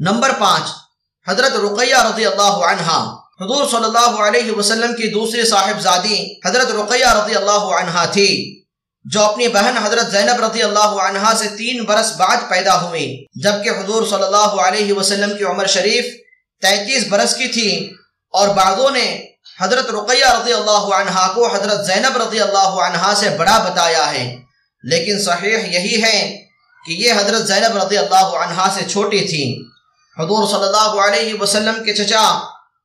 Number پانچ، حضرت رقیہ رضی اللہ عنہ حضور صلی اللہ علیہ وسلم کی دوسری صاحبزادی حضرت رقیہ رضی اللہ عنہ تھی، جو اپنی بہن حضرت زینب رضی اللہ عنہ سے تین برس بعد پیدا ہوئی۔ جبکہ حضور صلی اللہ علیہ وسلم کی عمر شریف تینتیس برس کی تھی، اور بعضوں نے حضرت رقیہ رضی اللہ عنہ کو حضرت زینب رضی اللہ عنہ سے بڑا بتایا ہے۔ لیکن صحیح یہی ہے کہ یہ حضرت زینب رضی اللہ عنہ سے چھوٹی تھی۔ حضور صلی اللہ علیہ وسلم کے چچا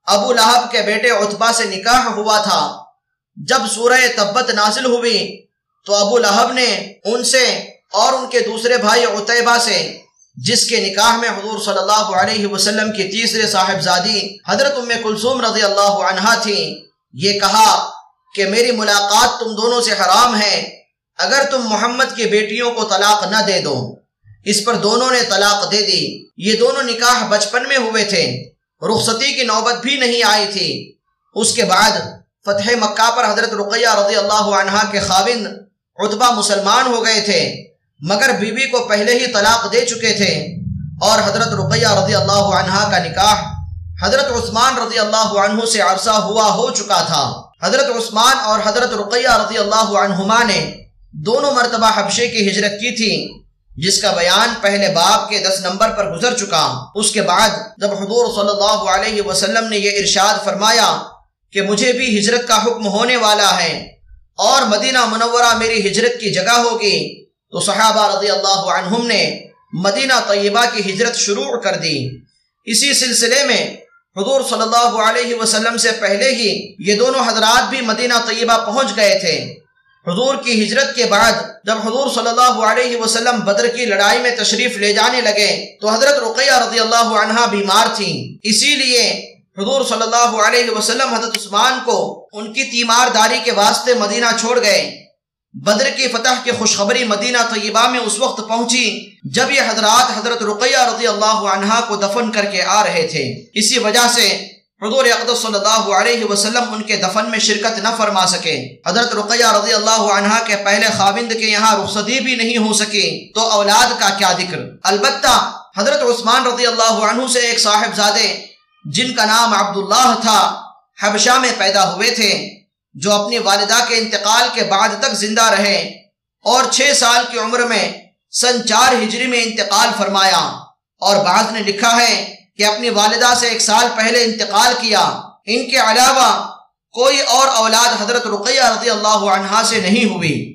ابو لہب کے بیٹے عطبہ سے نکاح ہوا تھا۔ جب سورہ تبت نازل ہوئی تو ابو لہب نے ان سے اور ان کے دوسرے بھائی عطیبہ سے، جس کے نکاح میں حضور صلی اللہ علیہ وسلم کی تیسرے صاحبزادی حضرت ام کلثوم رضی اللہ عنہ تھی، یہ کہا کہ میری ملاقات تم دونوں سے حرام ہے، اگر تم محمد کی بیٹیوں کو طلاق نہ دے دو۔ اس پر دونوں نے طلاق دے دی۔ یہ دونوں نکاح بچپن میں ہوئے تھے رخصتی کی نوبت بھی نہیں آئی تھی۔ اس کے بعد فتح مکہ پر حضرت رقیہ رضی اللہ عنہ کے خاوند عطبہ مسلمان ہو گئے تھے، مگر بی بی کو پہلے ہی طلاق دے چکے تھے۔ اور حضرت رقیہ رضی اللہ عنہ کا نکاح حضرت عثمان رضی اللہ عنہ سے عرصہ ہوا ہو چکا تھا۔ حضرت عثمان اور حضرت رقیہ رضی اللہ عنہما نے دونوں مرتبہ حبشے کی ہجرت کی تھی۔ جس کا بیان پہلے باب کے دس نمبر پر گزر چکا اس کے بعد جب حضور صلی اللہ علیہ وسلم نے یہ ارشاد فرمایا کہ مجھے بھی ہجرت کا حکم ہونے والا ہے اور مدینہ منورہ میری ہجرت کی جگہ ہوگی، تو صحابہ رضی اللہ عنہم نے مدینہ طیبہ کی ہجرت شروع کر دی۔ اسی سلسلے میں حضور صلی اللہ علیہ وسلم سے پہلے ہی یہ دونوں حضرات بھی مدینہ طیبہ پہنچ گئے تھے۔ حضور کی ہجرت کے بعد جب حضور صلی اللہ علیہ وسلم بدر کی لڑائی میں تشریف لے جانے لگے تو حضرت رقیہ رضی اللہ عنہ بیمار تھیں۔ اسی لیے حضور صلی اللہ علیہ وسلم حضرت عثمان کو ان کی تیمار داری کے واسطے مدینہ چھوڑ گئے۔ بدر کی فتح کی خوشخبری مدینہ طیبہ میں اس وقت پہنچی جب یہ حضرات حضرت رقیہ رضی اللہ عنہ کو دفن کر کے آ رہے تھے۔ اسی وجہ سے حضور اقدس صلی اللہ علیہ وسلم ان کے دفن میں شرکت نہ فرما سکے۔ حضرت رقیہ رضی اللہ عنہ کے پہلے خاوند کے یہاں رخصتی بھی نہیں ہو سکی۔ تو اولاد کا کیا ذکر؟ البتہ حضرت عثمان رضی اللہ عنہ سے ایک صاحب زادے جن کا نام عبداللہ تھا، حبشہ میں پیدا ہوئے تھے، جو اپنی والدہ کے انتقال کے بعد تک زندہ رہے اور چھ سال کی عمر میں سن چار ہجری میں انتقال فرمایا۔ اور بعض نے لکھا ہے کہ اپنی والدہ سے ایک سال پہلے انتقال کیا، ان کے علاوہ کوئی اور اولاد حضرت رقیہ رضی اللہ عنہ سے نہیں ہوئی۔